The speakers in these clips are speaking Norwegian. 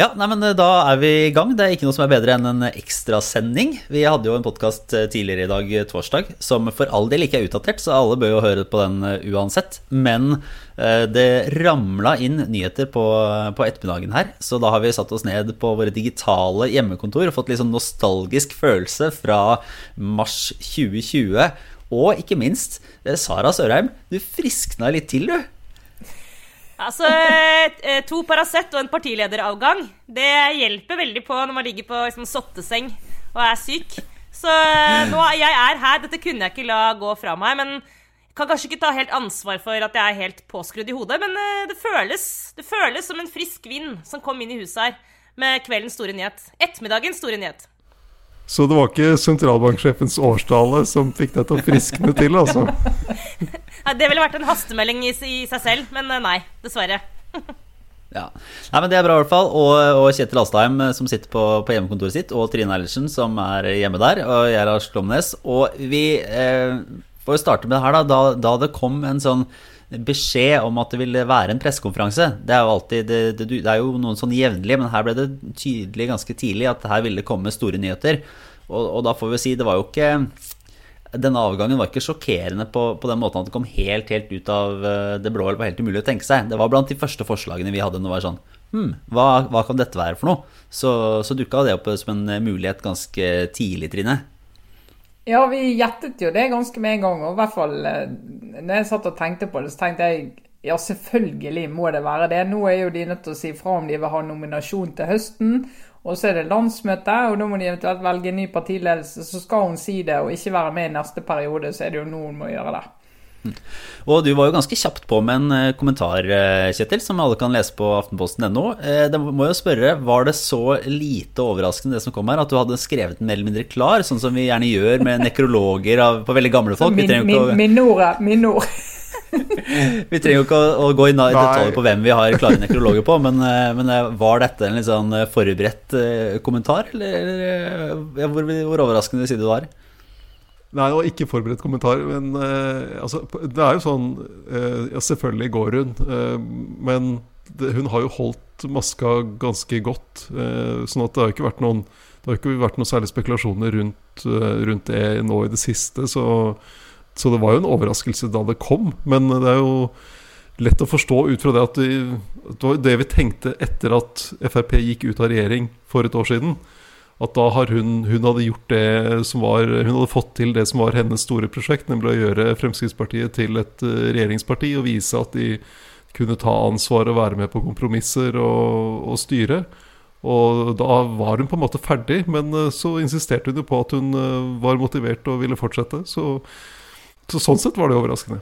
Ja, nei, men eh, Da er vi i gang. Det er ikke noe som er bedre enn en ekstrasending. Vi hadde jo en podkast eh, tidligere i dag, eh, torsdag, som for all del ikke er utdatert, så alle bør jo høre på den uansett. Men det ramla inn nyheter på, på, ettermiddagen her, så da har vi satt oss ned på våre digitale hjemmekontor og fått litt sånn nostalgisk følelse fra mars 2020. Og ikke minst, Sara Sørheim, du friskna litt til, du. Altså, eh, To Paracet og en partilederavgang det hjelper veldig på når man ligger på liksom, sotteseng og er syk. Så eh, nå, jeg er her. Dette kunne jeg ikke la gå fra meg. Men jeg kan kanskje ikke ta helt ansvar for at jeg er helt påskrudd i hodet. Men eh, det føles, det føles som en frisk vind som kom inn i huset her med kveldens store nyhet. Ettermiddagens store nyhet. Så det var ikke sentralbanksjefens årstale som fikk deg til å friskne til, altså? det ville vært en hastemelding i, i seg selv, men eh, nei, dessverre. ja. Nei, men Det er bra, i hvert fall. Og, og Kjetil Astheim, eh, som sitter på, på, hjemmekontoret sitt, og Trine Eilertsen, som er hjemme der, og jeg er Lars Klomnes. Og vi eh, får starte med det her, da, da, da det kom en sånn beskjed om at det ville være en pressekonferanse. Det er jo alltid det, det, det, er jo noen sånn jevnlig, men her ble det tydelig ganske tidlig at her ville det komme store nyheter. Og, og, da får vi si det var jo ikke Denne avgangen var ikke sjokkerende på, på, den måten at det kom helt helt ut av eh, det blå eller var helt umulig å tenke seg. Det var blant de første forslagene vi hadde. Når det var sånn Hm, hva, hva kan dette være for noe? Så, så dukka det opp som en mulighet ganske tidlig, Trine. Ja, vi gjettet jo det ganske med en gang. Og i hvert fall eh, når jeg satt og tenkte på det, så tenkte jeg ja, selvfølgelig må det være det. Nå er jo de nødt til å si fra om de vil ha nominasjon til høsten. Og så er det landsmøte, og da må de eventuelt velge ny partiledelse. Så skal hun si det og ikke være med i neste periode, så er det jo nå hun må gjøre det. Og du var jo ganske kjapt på med en eh, kommentar, eh, Kjetil, som alle kan lese på aftenposten.no. Eh, det må jo spørre, Var det så lite overraskende det som kom her, at du hadde skrevet den mer eller mindre klar, sånn som vi gjerne gjør med nekrologer av, på veldig gamle folk? Min, min, minord. minord. vi trenger jo ikke å, å gå i detalj på hvem vi har klare nekrologer på, men, men, var dette en litt sånn forberedt kommentar, eller, eller hvor, hvor overraskende sier du det var? Nei, og ikke forberedt kommentar. Men uh, altså, det er jo sånn uh, Ja, selvfølgelig går hun. Uh, men det, hun har jo holdt maska ganske godt. sånn at det har ikke vært noen Det har ikke vært noen særlige spekulasjoner rundt, rundt, det nå i det siste. Så, så, det var jo en overraskelse da det kom. Men det er jo lett å forstå ut fra det at det, det var det vi tenkte etter at Frp gikk ut av regjering for et år siden at da har hun, hun hadde gjort det som var Hun hadde fått til det som var hennes store prosjekt, nemlig å gjøre Fremskrittspartiet til et eh, regjeringsparti og vise at de kunne ta ansvar og være med på kompromisser og, og styre. Og da var hun på en måte ferdig, men eh, så insisterte hun jo på at hun eh, var motivert og ville fortsette. Så, så sånn sett var det overraskende.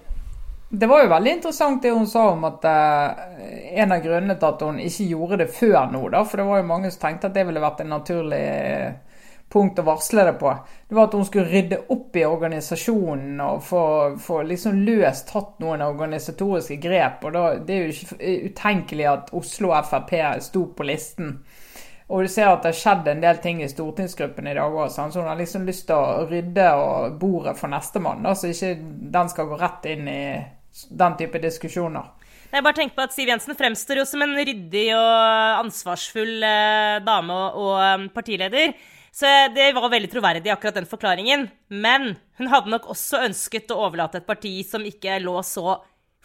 Det var jo veldig interessant det hun sa om at eh, en av grunnene til at hun ikke gjorde det før nå, da, for det var jo mange som tenkte at det ville vært en naturlig uh, punkt å varsle det på, det var at hun skulle rydde opp i organisasjonen og få, få liksom løst tatt noen organisatoriske grep. og da, Det er jo ikke utenkelig at Oslo Frp sto på listen. Og du ser at det har skjedd en del ting i stortingsgruppen i dag òg. Så hun har liksom lyst til å rydde og bordet for nestemann, så ikke den skal gå rett inn i den type diskusjoner. Jeg bare tenker på at Siv Jensen fremstår jo som en ryddig og ansvarsfull eh, dame og, um, partileder. Så det var veldig troverdig, akkurat den forklaringen. Men hun hadde nok også ønsket å overlate et parti som ikke lå så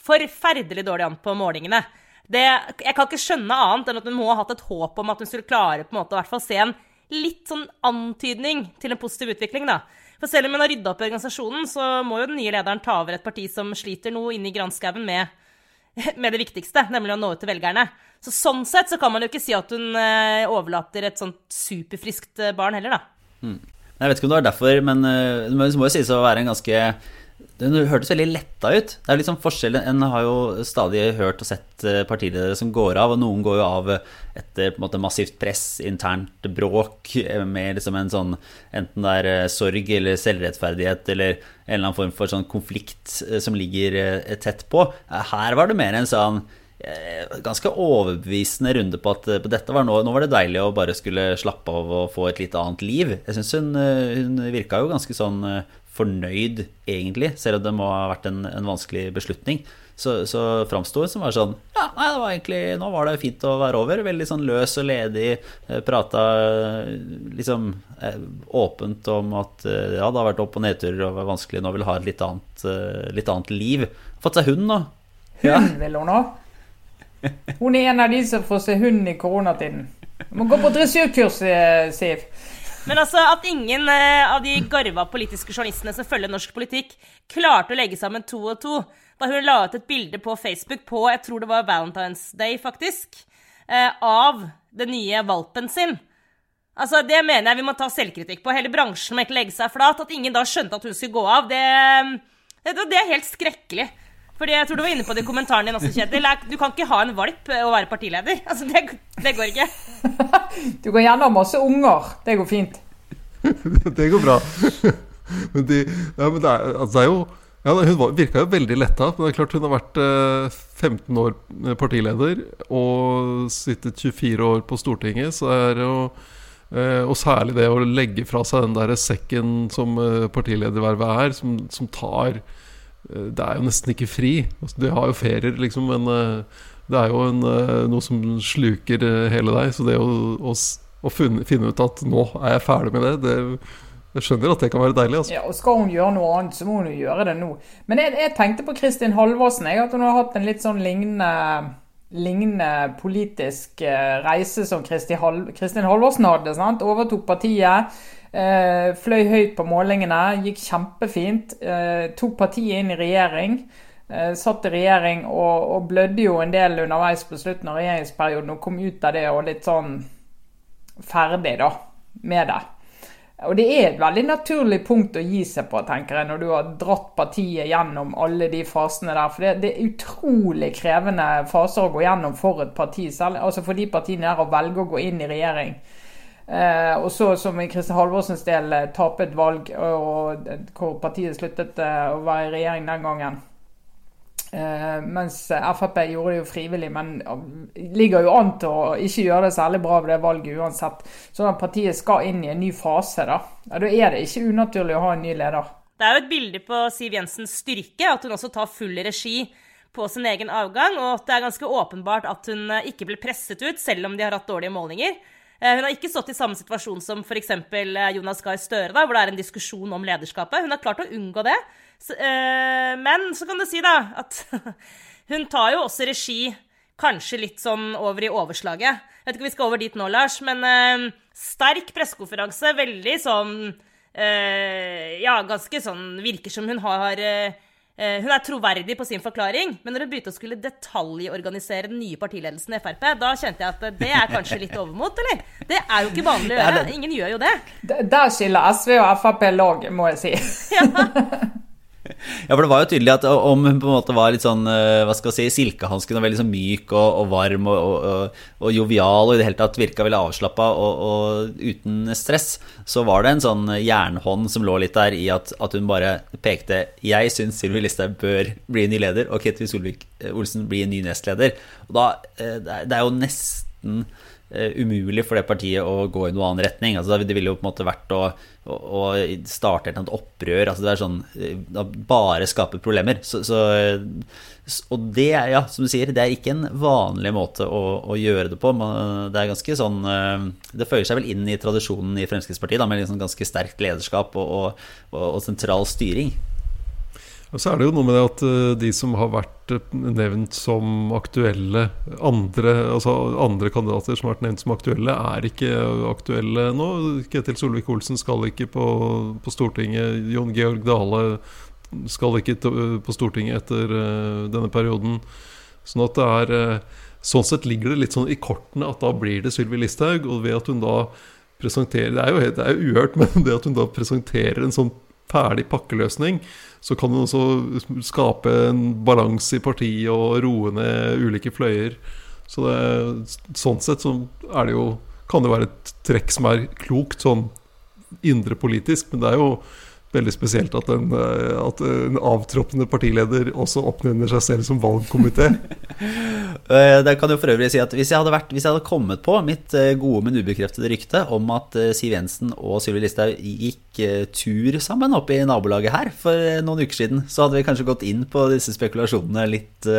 forferdelig dårlig an på målingene. Det, jeg kan ikke skjønne annet enn at hun må ha hatt et håp om at hun skulle klare på en måte å hvert fall se en litt sånn antydning til en positiv utvikling, da. For selv om hun har rydda opp i organisasjonen, så må jo den nye lederen ta over et parti som sliter noe inne i granskauen med, med, det viktigste, nemlig å nå ut til velgerne. Så sånn sett så kan man jo ikke si at hun eh, overlater et sånt superfriskt eh, barn heller, da. Mm. Jeg vet ikke om det var derfor, men eh, det må jo sies å være en ganske den hørtes veldig letta ut. Det er liksom forskjell En har jo stadig hørt og sett eh, partiledere som går av, og noen går jo av etter på en måte massivt press, internt bråk, eh, med liksom en sånn enten det er eh, sorg eller selvrettferdighet eller en eller annen form for sånn konflikt som ligger tett på. Her var det mer en sånn ganske overbevisende runde på at på dette var nå, nå, var det deilig å bare skulle slappe av og få et litt annet liv. Jeg syns hun, hun virka jo ganske sånn fornøyd, egentlig, selv om det må ha vært en, en vanskelig beslutning. Så, så framsto hun som var sånn Ja, nei, det var egentlig Nå var det fint å være over. Veldig sånn løs og ledig. eh, Prata eh, liksom eh, åpent om at ja, det har vært opp- og nedturer og var vanskelig. Nå vil ha et litt annet, litt annet liv. Fått seg hund nå. Ja. Hund vil hun ha. Hun er en av de som får seg hund i koronatiden. Må gå på dressurkurs, eh, Siv. Men altså, at ingen eh, av de garva politiske journalistene som følger norsk politikk, klarte å legge sammen to og to da hun la ut et bilde på Facebook på jeg tror det var Valentine's Day, faktisk, eh, av den nye valpen sin. Altså, Det mener jeg vi må ta selvkritikk på. Hele bransjen må ikke legge seg flat. At ingen da skjønte at hun skulle gå av, det, det, det er helt skrekkelig. Fordi jeg tror du var inne på det i kommentaren din også, Kjetil. Du kan ikke ha en valp og være partileder. Altså, det, det går ikke. Du kan gjerne ha masse unger. Det går fint. det går bra. men, de, ja, men det, er, altså det er jo ja, Hun var, virka jo veldig letta. Men det er klart hun har vært eh, 15 år partileder og sittet 24 år på Stortinget. Så er det jo eh, Og særlig det å legge fra seg den der sekken som eh, partiledervervet er, som, som tar eh, Det er jo nesten ikke fri. Altså, du har jo ferier, liksom, men eh, det er jo en, eh, noe som sluker eh, hele deg. Så det å, å, å finne, finne ut at nå er jeg ferdig med det, det jeg skjønner at det kan være deilig. Altså. Ja, og Skal hun gjøre noe annet, så må hun jo gjøre det nå. Men jeg, jeg tenkte på Kristin Halvorsen. At hun har hatt en litt sånn lignende, lignende politisk eh, reise som Kristin Halvorsen hadde. sant? Overtok partiet. Eh, fløy høyt på målingene. Gikk kjempefint. Eh, tok partiet inn i regjering. Satt i regjering og, og blødde jo en del underveis på slutten av regjeringsperioden og kom ut av det og litt sånn ferdig da, med det. Og det er et veldig naturlig punkt å gi seg på, tenker jeg, når du har dratt partiet gjennom alle de fasene der. For det, det er utrolig krevende faser å gå gjennom for et parti, selv, altså for de partiene der å velge å gå inn i regjering. Eh, og så, som i Kristin Halvorsens del, eh, tape et valg, og, og hvor partiet sluttet eh, å være i regjering den gangen. Eh, mens Frp gjorde det jo frivillig, men ligger jo an til å ikke gjøre det særlig bra ved det valget uansett. Sånn at partiet skal inn i en ny fase, da. Ja, da er det ikke unaturlig å ha en ny leder. Det er jo et bilde på Siv Jensens styrke, at hun også tar full regi på sin egen avgang, og at det er ganske åpenbart at hun eh, ikke blir presset ut, selv om de har hatt dårlige målinger. Eh, Hun har ikke stått i samme situasjon som f.eks. Jonas Gahr Støre, da, hvor det er en diskusjon om lederskapet. Hun har klart å unngå det. Så, eh, men så kan du si da at hun tar jo også regi kanskje litt sånn over i overslaget. Jeg vet ikke om vi skal over dit nå, Lars, men eh, sterk pressekonferanse. Veldig sånn eh, Ja, ganske sånn Virker som hun har Hun er troverdig på sin forklaring, men når hun begynte å skulle detaljorganisere den nye partiledelsen i Frp, da kjente jeg at det er kanskje litt overmot, eller? Det er jo ikke vanlig å gjøre. Ingen gjør jo det. Der skiller SV og Frp lag, må jeg si. Ja, for det var jo tydelig at om hun på en måte var litt sånn eh, hva skal jeg si, silkehansken og veldig sånn myk og, og varm og, og, og, jovial og i det hele tatt virka veldig avslappa og, uten stress, så var det en sånn jernhånd som lå litt der i at, at hun bare pekte Jeg syns Sylvi Listhaug bør bli ny leder, og Ketil Solvik-Olsen bli ny nestleder. Og da, eh, det er- jo nesten eh, umulig for det partiet å gå i noen annen retning. Altså, det ville jo på en måte vært å, å, å starte et opprør. Altså, det er sånn eh, Bare skaper problemer. Så, så, og det er, ja, som du sier, det er ikke en vanlig måte å, å gjøre det på. Det er ganske sånn eh, Det føyer seg vel inn i tradisjonen i Fremskrittspartiet, da, med liksom ganske sterkt lederskap og, og, og, og sentral styring. Og så er det jo noe med det at eh, de som har vært eh, nevnt som aktuelle andre, altså andre kandidater som har vært nevnt som aktuelle, er ikke aktuelle nå. Ketil Solvik-Olsen skal ikke på, på Stortinget. Jon Georg Dale skal ikke på Stortinget etter eh, denne perioden. Sånn at det er eh, Sånn sett ligger det litt sånn i kortene at da blir det Sylvi Listhaug. Og ved at hun da presenterer Det er jo, det er uhørt, men det at hun da presenterer en sånn ferdig pakkeløsning, så kan den også skape en balanse i partiet og roe ned ulike fløyer. Så det, sånn sett så er det jo kan det være et trekk som er klokt sånn indrepolitisk, men det er jo veldig spesielt at en, eh, at en avtroppende partileder også oppnevner seg selv som valgkomité. Eh, det kan jo for øvrig si at hvis jeg hadde, vært, hvis jeg hadde kommet på mitt eh, gode, men ubekreftede rykte om at Siv Jensen og Sylvi Listhaug gikk tur sammen oppe i nabolaget her for noen uker siden, så hadde vi kanskje gått inn på disse spekulasjonene litt,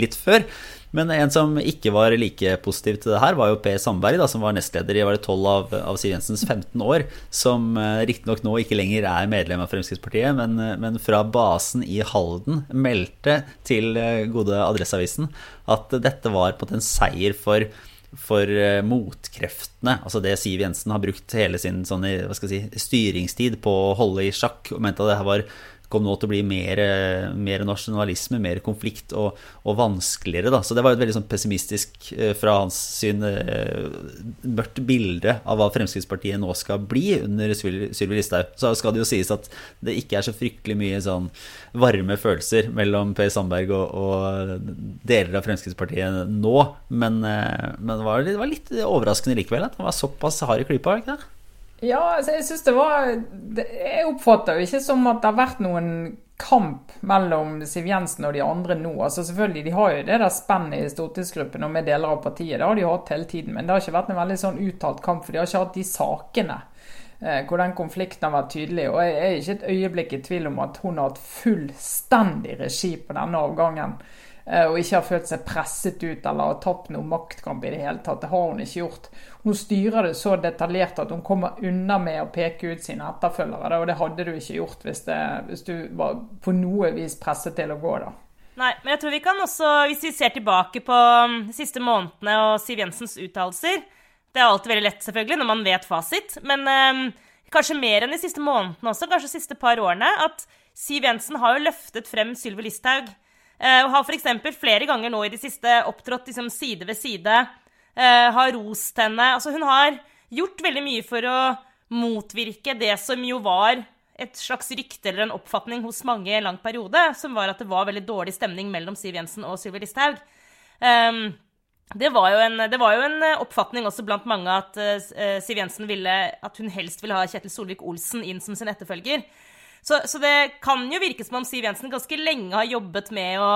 litt før. Men en som ikke var like positiv til det her, var jo Per Sandberg, da, som var nestleder i var det 12 av, av Siv Jensens 15 år. Som uh, riktignok nå ikke lenger er medlem av Fremskrittspartiet, men, uh, men, fra basen i Halden meldte til uh, gode Adresseavisen at dette var på en seier for for motkreftene. Altså det Siv Jensen har brukt hele sin sånn, si, styringstid på å holde i sjakk, og mente at det her var kom nå til å bli mer, mer nasjonalisme, mer konflikt og, og, vanskeligere. Da. Så det var et veldig sånn pessimistisk, eh, fra hans syn, eh, mørkt bilde av hva Fremskrittspartiet nå skal bli under Sylvi Listhaug. Så skal det jo sies at det ikke er så fryktelig mye sånn varme følelser mellom Per Sandberg og, og deler av Fremskrittspartiet nå. Men, eh, men det, var, litt overraskende likevel at han var såpass hard i klypa. ikke det? Ja, altså jeg syns det var Jeg oppfatter jo ikke som at det har vært noen kamp mellom Siv Jensen og de andre nå. Altså selvfølgelig, De har jo det der spennet i stortingsgruppen og med deler av partiet. Det har de hatt hele tiden. Men det har ikke vært en veldig sånn uttalt kamp, for de har ikke hatt de sakene eh, hvor den konflikten har vært tydelig. Og jeg er ikke et øyeblikk i tvil om at hun har hatt fullstendig regi på denne avgangen. Eh, og ikke har følt seg presset ut eller har tapt noen maktkamp i det hele tatt. Det har hun ikke gjort. Hun styrer det så detaljert at hun kommer unna med å peke ut sine etterfølgere. Og det hadde du ikke gjort hvis, det, hvis du var på noe vis presset til å gå, da. Nei, men jeg tror vi kan også, hvis vi ser tilbake på de siste månedene og Siv Jensens uttalelser Det er alltid veldig lett, selvfølgelig, når man vet fasit. Men um, kanskje mer enn de siste månedene også, kanskje de siste par årene, at Siv Jensen har jo løftet frem Sylvi Listhaug Eh, og har f.eks. flere ganger nå i det siste opptrådt liksom, side ved side. Eh, har rost henne. Altså, hun har gjort veldig mye for å motvirke det som jo var et slags rykte eller en oppfatning hos mange i en lang periode, som var at det var veldig dårlig stemning mellom Siv Jensen og Sylvi Listhaug. Um, det var, en, det var, jo en, oppfatning også blant mange at uh, Siv Jensen ville at hun helst ville ha Kjetil Solvik-Olsen inn som sin etterfølger. Så, så, det kan jo virke som om Siv Jensen ganske lenge har jobbet med å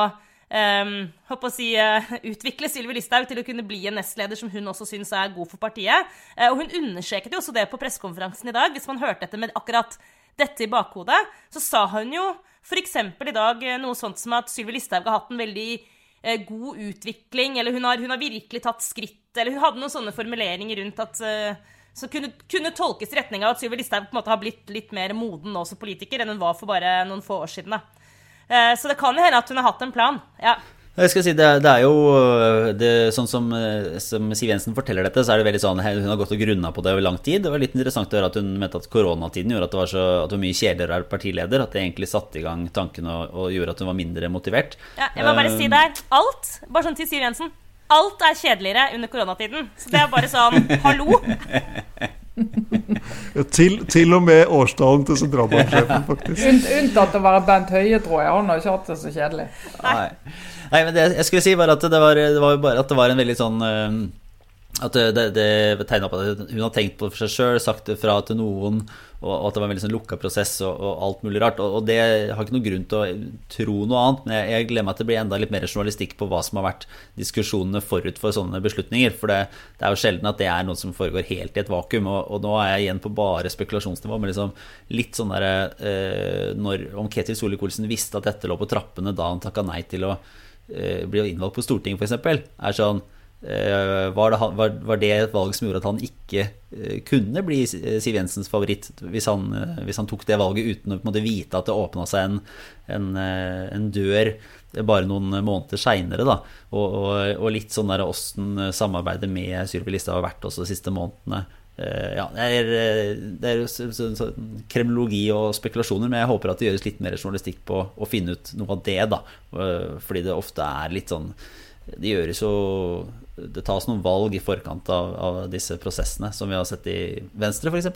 um, å si, uh, utvikle Sylvi Listhaug til å kunne bli en nestleder som hun også syns er god for partiet. Uh, og hun understreket jo også det på pressekonferansen i dag. Hvis man hørte etter med akkurat dette i bakhodet, så sa hun jo f.eks. i dag eh, noe sånt som at Sylvi Listhaug har hatt en veldig uh, god utvikling, eller hun har, hun har, virkelig tatt skritt, eller hun hadde noen sånne formuleringer rundt at som kunne, kunne, tolkes i retning av at Sylvi Listhaug har blitt litt mer moden nå som politiker enn hun var for bare noen få år siden. Da. Eh, så det kan jo hende at hun har hatt en plan. ja. Jeg skal si, det, det er jo det, Sånn som, som, Siv Jensen forteller dette, så er det veldig sånn hun har gått og grunna på det over lang tid. Det var litt interessant å høre at hun mente at koronatiden gjorde at det var, så, at det var mye kjedeligere å være partileder. At det egentlig satte i gang tankene og, og, gjorde at hun var mindre motivert. Ja, jeg må bare si der, alt, bare sånn til Siv Jensen Alt er kjedeligere under koronatiden. Så det er bare sånn hallo. Ja, til, til, og med årstallen til sentralbanksjefen, faktisk. Unt, unntatt å være Bent Høie, tror jeg. Han har ikke hatt det så kjedelig. Nei, Nei men det jeg skulle si, var at det var, det var bare at det var en veldig sånn uh, at det, det, tegna opp at hun har tenkt på det for seg sjøl, sagt det fra til noen, og, at det var en veldig sånn lukka prosess og, og, alt mulig rart. Og, og det har ikke noen grunn til å tro noe annet, men jeg, jeg gleder meg til det blir enda litt mer journalistikk på hva som har vært diskusjonene forut for sånne beslutninger. For det, det er jo sjelden at det er noe som foregår helt i et vakuum. Og, nå er jeg igjen på bare spekulasjonsnivå, men liksom litt sånn derre eh, Om Ketil Solvik-Olsen visste at dette lå på trappene da han takka nei til å eh, bli innvalgt på Stortinget, f.eks., er sånn var det, var, det, et valg som gjorde at han ikke eh, kunne bli Siv Jensens favoritt, hvis han, eh, hvis han tok det valget uten å vite at det åpna seg en, en, en, dør bare noen måneder seinere? Og, og, og, litt sånn der åssen samarbeidet med Sylvi Listhaug har vært også de siste månedene. Ja, det er, det er og spekulasjoner, men jeg håper at det gjøres litt mer journalistikk på å finne ut noe av det, da. Fordi det ofte er litt sånn Det gjøres jo det tas noen valg i forkant av, av, disse prosessene, som vi har sett i Venstre f.eks.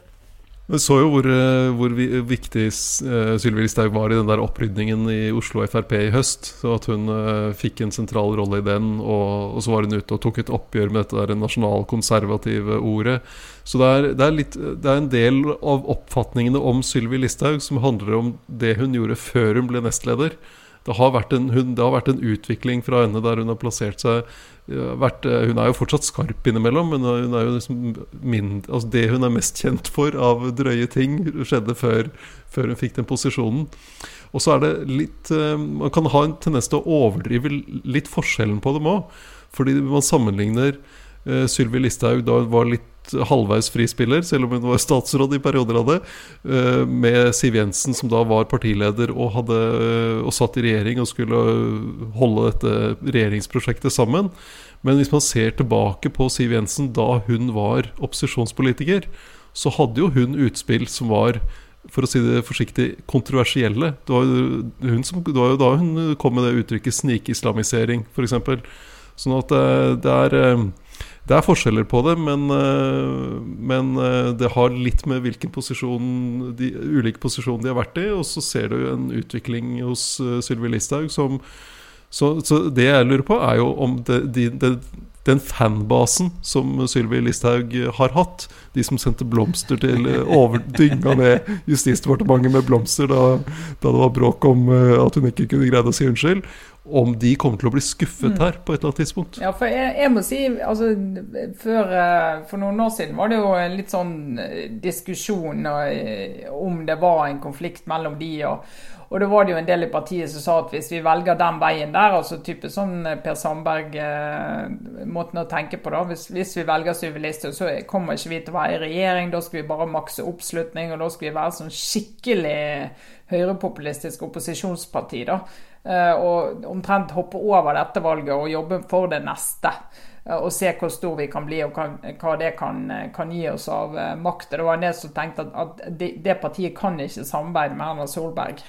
Vi så jo hvor, eh, hvor viktig uh, Sylvi Listhaug var i den der opprydningen i Oslo Frp i høst. Så at hun uh, fikk en sentral rolle i den, og, og, så var hun ute og tok et oppgjør med dette der nasjonalkonservative ordet. Så det er, det, er litt, det er, en del av oppfatningene om Sylvi Listhaug som handler om det hun gjorde før hun ble nestleder. Det har, en, hun, det har vært en utvikling fra henne der hun har plassert seg vært, eh, hun er jo fortsatt skarp innimellom, men hun er jo liksom mindre, altså det hun er mest kjent for av drøye ting, skjedde før, før hun fikk den posisjonen. Og så er det litt eh, Man kan ha en tendens til å overdrive litt forskjellen på dem òg. Fordi man sammenligner Sylvi Listhaug da hun var litt halvveis frispiller, selv om hun var statsråd i perioder av det, med Siv Jensen, som da var partileder og, hadde, og satt i regjering og skulle holde dette regjeringsprosjektet sammen. Men hvis man ser tilbake på Siv Jensen da hun var opposisjonspolitiker, så hadde jo hun utspill som var for å si det forsiktig, kontroversielle. Det var, som, det var jo da hun kom med det uttrykket 'snikislamisering', f.eks. Sånn at det, er, det, er forskjeller på det, men, men, det har litt med hvilken posisjon de ulike posisjoner de har vært i. Og så ser du en utvikling hos Sylvi Listhaug som så, så, det jeg lurer på, er jo om det, de, de, den fanbasen som Sylvi Listhaug har hatt, de som sendte blomster til overdynga ned Justisdepartementet med blomster da, da, det var bråk om eh, at hun ikke kunne greide å si unnskyld, om de kommer til å bli skuffet mm. her på et eller annet tidspunkt. Ja, for jeg, jeg må si altså, før, eh, For noen år siden var det jo en litt sånn eh, diskusjon om det var en konflikt mellom de og og da var det jo en del i partiet som sa at hvis vi velger den veien der, altså type sånn eh, Per Sandberg-måten eh, å tenke på, da. Hvis, hvis vi velger Listhaug, så kommer ikke vi til å være i regjering. Da skal vi bare makse oppslutning, og da skal vi være sånn skikkelig høyrepopulistisk opposisjonsparti, da. Eh, og omtrent hoppe over dette valget og jobbe for det neste eh, og se hvor stor vi kan bli, og hva det kan, kan gi oss av makt. Det var en del som tenkte at, at det, det, partiet kan ikke samarbeide med Erna Solberg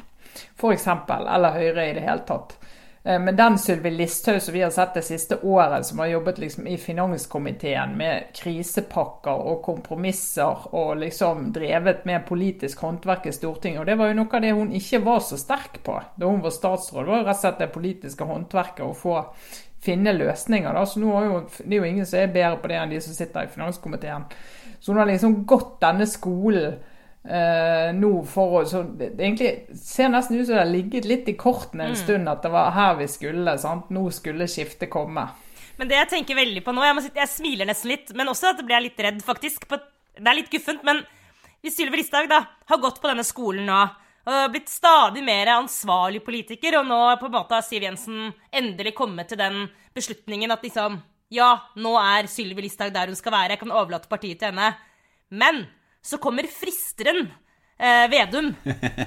f.eks., eller Høyre i det hele tatt. Eh, men den Sylvi Listhaug som vi har sett det siste året, som har jobbet liksom i finanskomiteen med krisepakker og kompromisser og liksom drevet med politisk håndverk i Stortinget, og det var jo noe av det hun ikke var så sterk på da hun var statsråd. Det var jo rett og slett det politiske håndverket å få finne løsninger. Da. Så nå er jo, det er jo ingen som er bedre på det enn de som sitter i finanskomiteen. Så hun har liksom gått denne skolen Uh, nå for å, så det, det egentlig ser nesten ut som det har ligget litt i kortene en mm. stund at det var her vi skulle. Sant? Nå skulle skiftet komme. Men det jeg tenker veldig på nå Jeg, si, jeg smiler nesten litt, men også at jeg blir litt redd, faktisk. På, det er litt guffent, men hvis Sylvi Listhaug da har gått på denne skolen nå og blitt stadig mer ansvarlig politiker, og nå på en måte har Siv Jensen endelig kommet til den beslutningen at liksom Ja, nå er Sylvi Listhaug der hun skal være, jeg kan overlate partiet til henne. Men så kommer fristeren eh, Vedum.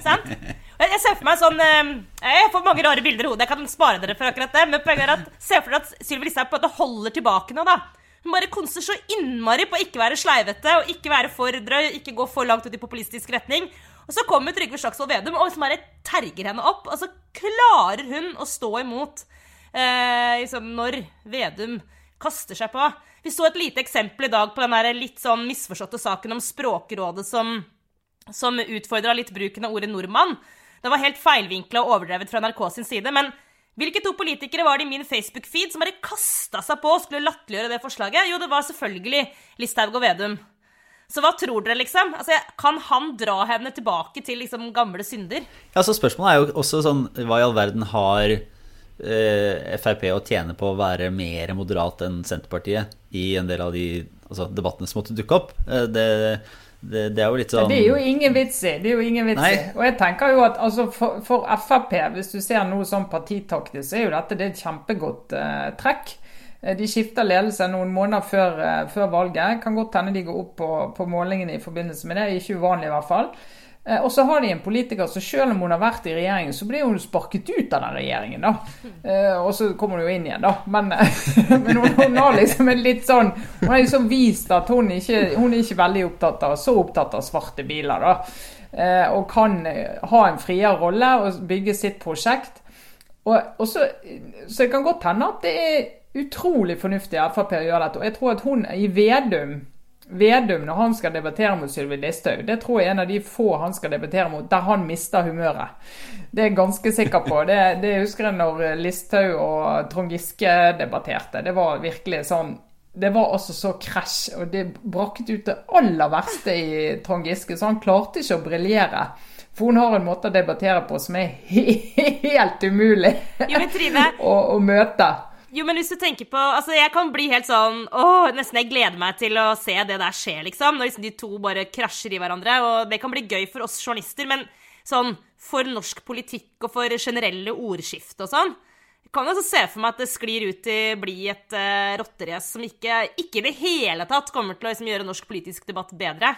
Sant? Jeg ser for meg sånn eh, Jeg får mange rare bilder i hodet. Jeg kan spare dere for akkurat det. Men poenget er at se for dere at Sylvi Listhaug på holder tilbake nå, da. Hun bare konser så innmari på å ikke være sleivete og ikke være for drøy, ikke gå for langt ut i populistisk retning. Og så kommer Trygve Slagsvold Vedum og liksom bare terger henne opp. Og så klarer hun å stå imot eh, liksom når Vedum kaster seg på. Vi så et lite eksempel i dag på den litt sånn misforståtte saken om Språkrådet som, som utfordra litt bruken av ordet nordmann. Det var helt feilvinkla og overdrevet fra NRK sin side. Men hvilke to politikere var det i min Facebook-feed som bare kasta seg på og skulle latterliggjøre det forslaget? Jo, det var selvfølgelig Listhaug og Vedum. Så hva tror dere, liksom? Altså, kan han dra henne tilbake til liksom, gamle synder? Ja, så Spørsmålet er jo også sånn Hva i all verden har Frp å tjene på å være mer moderat enn Senterpartiet i en del av de altså, debattene som måtte dukke opp. Eh, det, det, det, er jo litt sånn Det er jo ingen vits i. Det er jo ingen vits i. Og jeg tenker jo at altså, for, for, Frp, hvis du ser noe sånn partitaktisk, så er jo dette det er et kjempegodt uh, trekk. Eh, de skifter ledelse noen måneder før, før valget. Kan godt hende de går opp på, på målingene i forbindelse med det. Ikke uvanlig, i hvert fall. Eh, og så har de en politiker som selv om hun har vært i regjeringen, så blir hun sparket ut av den regjeringen. da. Eh, og så kommer hun jo inn igjen, da. Men, men hun, hun, har liksom en litt sånn Hun har liksom vist at hun ikke hun er ikke veldig opptatt av, så opptatt av svarte biler. da. Eh, og kan ha en friere rolle og bygge sitt prosjekt. Og, og så, så det kan godt hende at det er utrolig fornuftig av Frp å gjøre dette. Og jeg tror at hun i Vedum Vedum, når han skal debattere mot Sylvi Listhaug, det tror jeg er en av de få han skal debattere mot der han mister humøret. Det er jeg ganske sikker på. Det, det husker jeg når Listhaug og Trond Giske debatterte. Det var virkelig sånn Det var også så krasj, og det brakket ut det aller verste i Trond Giske, så han klarte ikke å briljere. For hun har en måte å debattere på som er helt umulig jo, å, å møte. Jo, men hvis du tenker på Altså, jeg kan bli helt sånn Åh, nesten jeg gleder meg til å se det der skje, liksom. Når liksom de to bare krasjer i hverandre. Og det kan bli gøy for oss journalister, men sånn for norsk politikk og for generelle ordskifte og sånn jeg kan altså se for meg at det sklir ut til å bli et uh, rotterace som ikke, ikke i det hele tatt kommer til å liksom, gjøre norsk politisk debatt bedre.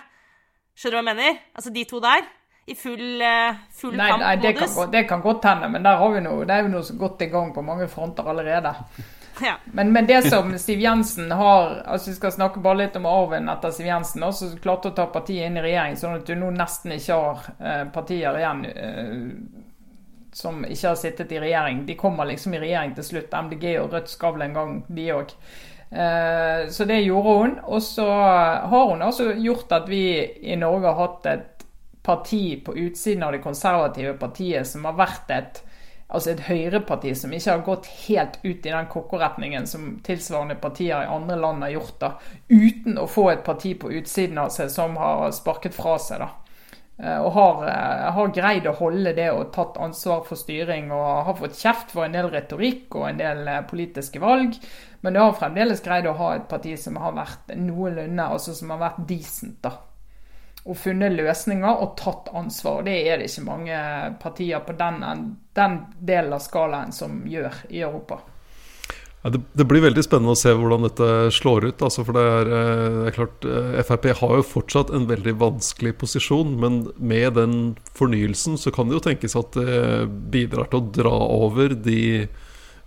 Skjønner du hva jeg mener? Altså de to der. I full, uh, full nei, nei, det kan, det kan godt hende, men der har vi noe, det er jo noe godt i gang på mange fronter allerede. Ja. Men, men, det som Siv Jensen har altså Vi skal snakke bare litt om arven etter Siv Jensen. Også klarte å ta partiet inn i regjering, sånn at du nå nesten ikke har eh, partier igjen eh, som ikke har sittet i regjering. De kommer liksom i regjering til slutt. MDG og Rødt skal vel en gang, de òg. Eh, så det gjorde hun. Og så har hun altså gjort at vi i Norge har hatt et parti på utsiden av det konservative partiet som har vært et altså et høyreparti som ikke har gått helt ut i den kokkeretningen som tilsvarende partier i andre land har gjort, da, uten å få et parti på utsiden av seg som har sparket fra seg. da. Eh, og har, eh, har greid å holde det og tatt ansvar for styring og har fått kjeft for en del retorikk og en del eh, politiske valg. Men det har fremdeles greid å ha et parti som har vært noenlunde, altså som har vært decent. da og funnet løsninger og tatt ansvar. Det er det ikke mange partier på den, den delen av skalaen som gjør i Europa. Ja, det, det, blir veldig spennende å se hvordan dette slår ut. Altså, for det er, eh, det er, klart eh, Frp har jo fortsatt en veldig vanskelig posisjon, men med den fornyelsen så kan det jo tenkes at det bidrar til å dra over de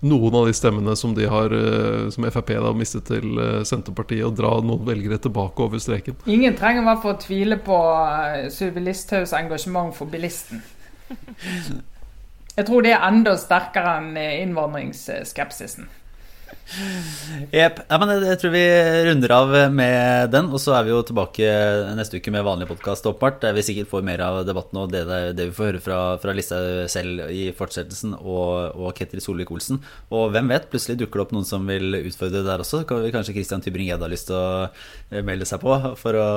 noen av de stemmene som, de har, eh, som Frp har mistet til eh, Senterpartiet, og dra noen velgere tilbake over streken. Ingen trenger i hvert fall å tvile på eh, Sylvi Listhaugs engasjement for bilisten. Jeg tror det er enda sterkere enn innvandringsskepsisen. Jepp. Ja, jeg tror vi runder av med den. Og så er vi jo tilbake neste uke med vanlig podkast, åpenbart. Der vi sikkert får mer av debatten og det, det vi får høre fra, fra Listhaug selv i fortsettelsen, og, og Ketil Solvik-Olsen. Og hvem vet, plutselig dukker det opp noen som vil utfordre der også. Kanskje Christian Tybring-Gjedde har lyst til å melde seg på for å,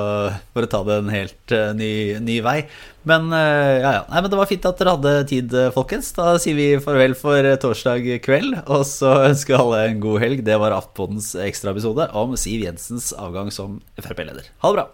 for å ta det en helt eh, ny, ny vei. Men eh, ja, ja. Nei, men det var fint at dere hadde tid, eh, folkens. Da sier vi farvel for eh, torsdag kveld. Og så ønsker vi alle en god helg. Det var Aftenpådens ekstraepisode om Siv Jensens avgang som Frp-leder. Ha det bra.